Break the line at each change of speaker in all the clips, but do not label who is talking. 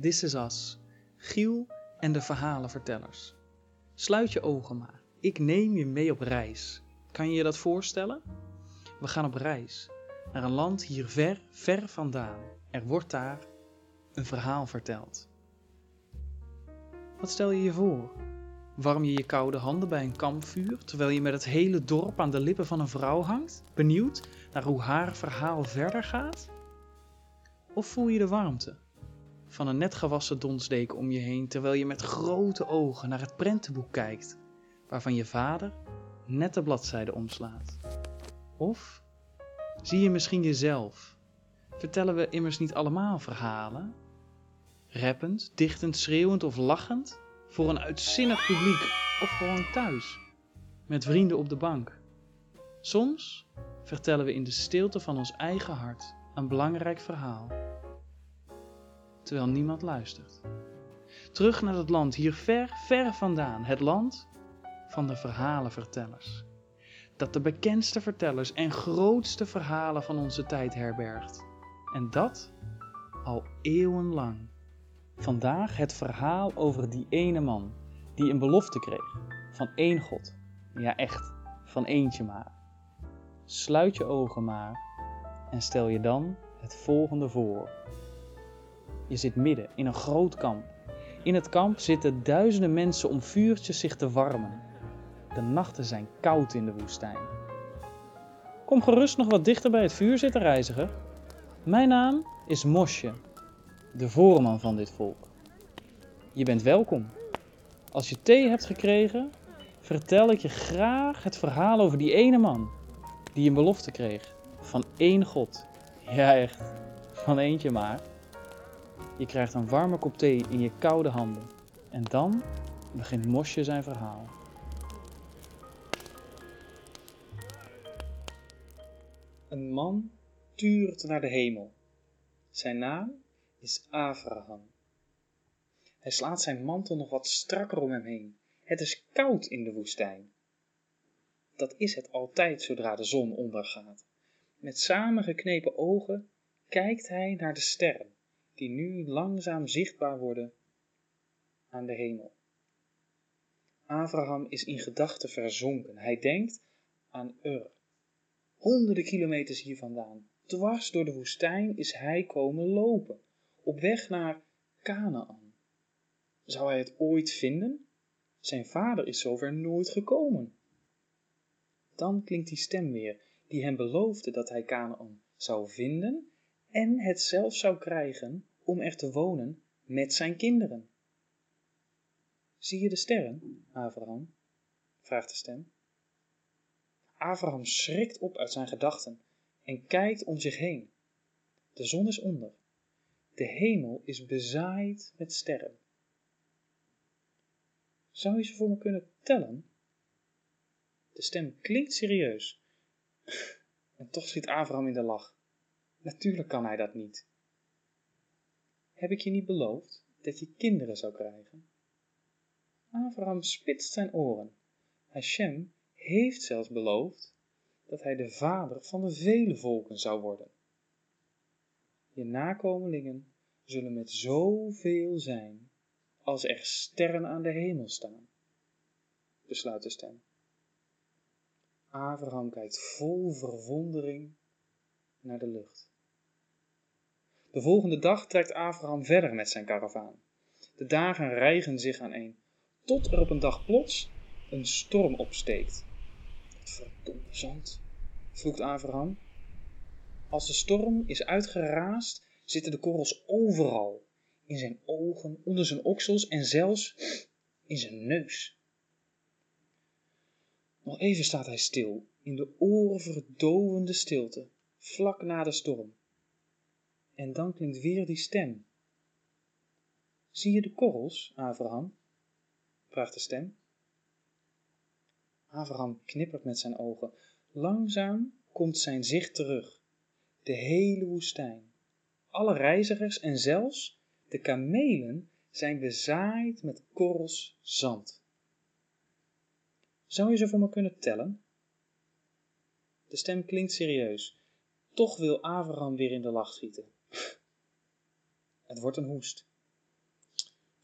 This is Us, Giel en de verhalenvertellers. Sluit je ogen maar, ik neem je mee op reis. Kan je je dat voorstellen? We gaan op reis naar een land hier ver, ver vandaan. Er wordt daar een verhaal verteld. Wat stel je je voor? Warm je je koude handen bij een kampvuur terwijl je met het hele dorp aan de lippen van een vrouw hangt, benieuwd naar hoe haar verhaal verder gaat? Of voel je de warmte van een net gewassen donsdeken om je heen terwijl je met grote ogen naar het prentenboek kijkt, waarvan je vader net de bladzijde omslaat? Of zie je misschien jezelf? Vertellen we immers niet allemaal verhalen? Rappend, dichtend, schreeuwend of lachend? Voor een uitzinnig publiek of gewoon thuis, met vrienden op de bank. Soms vertellen we in de stilte van ons eigen hart een belangrijk verhaal, terwijl niemand luistert. Terug naar het land hier ver, ver vandaan, het land van de verhalenvertellers. Dat de bekendste vertellers en grootste verhalen van onze tijd herbergt. En dat al eeuwenlang. Vandaag het verhaal over die ene man die een belofte kreeg van één God. Ja, echt, van eentje maar. Sluit je ogen maar en stel je dan het volgende voor. Je zit midden in een groot kamp. In het kamp zitten duizenden mensen om vuurtjes zich te warmen. De nachten zijn koud in de woestijn. Kom gerust nog wat dichter bij het vuur zitten, reiziger. Mijn naam is Mosje de voorman van dit volk. Je bent welkom. Als je thee hebt gekregen, vertel ik je graag het verhaal over die ene man die een belofte kreeg van één God. Ja, echt, van eentje maar. Je krijgt een warme kop thee in je koude handen. En dan begint Mosje zijn verhaal. Een man tuurt naar de hemel. Zijn naam is Abraham. Hij slaat zijn mantel nog wat strakker om hem heen. Het is koud in de woestijn. Dat is het altijd zodra de zon ondergaat. Met samengeknepen ogen kijkt hij naar de sterren, die nu langzaam zichtbaar worden aan de hemel. Abraham is in gedachten verzonken. Hij denkt aan Ur. Honderden kilometers hier vandaan, dwars door de woestijn, is hij komen lopen op weg naar Canaan. Zou hij het ooit vinden? Zijn vader is zover nooit gekomen. Dan klinkt die stem weer, die hem beloofde dat hij Canaan zou vinden en het zelf zou krijgen om er te wonen met zijn kinderen. Zie je de sterren, Abraham? vraagt de stem. Abraham schrikt op uit zijn gedachten en kijkt om zich heen. De zon is onder de hemel is bezaaid met sterren. Zou je ze voor me kunnen tellen? De stem klinkt serieus. En toch schiet Abraham in de lach. Natuurlijk kan hij dat niet. Heb ik je niet beloofd dat je kinderen zou krijgen? Abraham spitst zijn oren. Hashem heeft zelfs beloofd dat hij de vader van de vele volken zou worden. Je nakomelingen zullen met zoveel zijn als er sterren aan de hemel staan, besluit de stem. Abraham kijkt vol verwondering naar de lucht. De volgende dag trekt Abraham verder met zijn karavaan. De dagen rijgen zich aan een, tot er op een dag plots een storm opsteekt. Verdomme zand, vloekt Abraham als de storm is uitgeraasd, zitten de korrels overal. In zijn ogen, onder zijn oksels en zelfs in zijn neus. Nog even staat hij stil, in de oren verdovende stilte, vlak na de storm. En dan klinkt weer die stem. Zie je de korrels, Abraham? vraagt de stem. Abraham knippert met zijn ogen. Langzaam komt zijn zicht terug de hele woestijn. Alle reizigers en zelfs de kamelen zijn bezaaid met korrels zand. Zou je ze voor me kunnen tellen? De stem klinkt serieus. Toch wil Abraham weer in de lach schieten. Het wordt een hoest.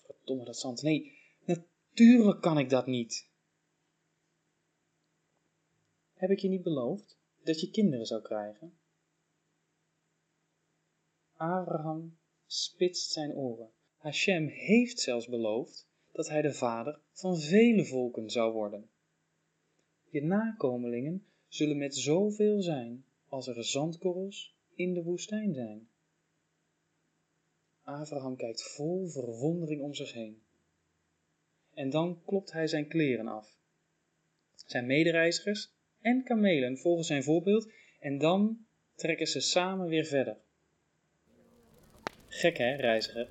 Verdomme dat zand. Nee, natuurlijk kan ik dat niet. Heb ik je niet beloofd dat je kinderen zou krijgen? Abraham spitst zijn oren. Hashem heeft zelfs beloofd dat hij de vader van vele volken zou worden. Je nakomelingen zullen met zoveel zijn als er zandkorrels in de woestijn zijn. Abraham kijkt vol verwondering om zich heen. En dan klopt hij zijn kleren af. Zijn medereizigers en kamelen volgen zijn voorbeeld en dan trekken ze samen weer verder. Gek hè, reiziger?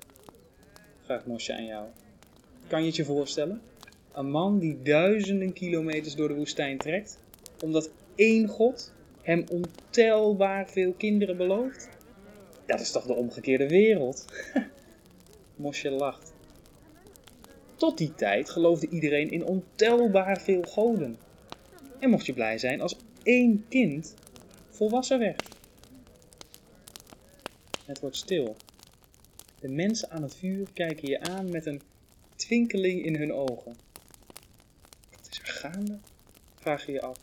Vraagt Mosje aan jou. Kan je het je voorstellen? Een man die duizenden kilometers door de woestijn trekt, omdat één God hem ontelbaar veel kinderen belooft? Dat is toch de omgekeerde wereld? Mosje lacht. Tot die tijd geloofde iedereen in ontelbaar veel goden. En mocht je blij zijn als één kind volwassen werd. Het wordt stil. De mensen aan het vuur kijken je aan met een twinkeling in hun ogen. Wat is er gaande? Vraag je je af.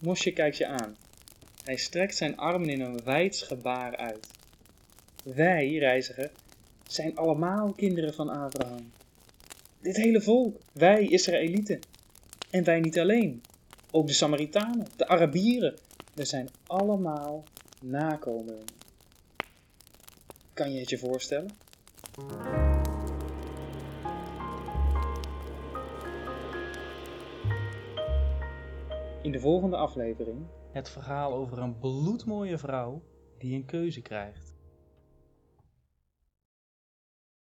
Mosje kijkt je aan. Hij strekt zijn armen in een wijds gebaar uit. Wij, reiziger, zijn allemaal kinderen van Abraham. Dit hele volk, wij Israëlieten. En wij niet alleen. Ook de Samaritanen, de Arabieren. We zijn allemaal nakomelingen. Kan je het je voorstellen? In de volgende aflevering
Het verhaal over een bloedmooie vrouw die een keuze krijgt.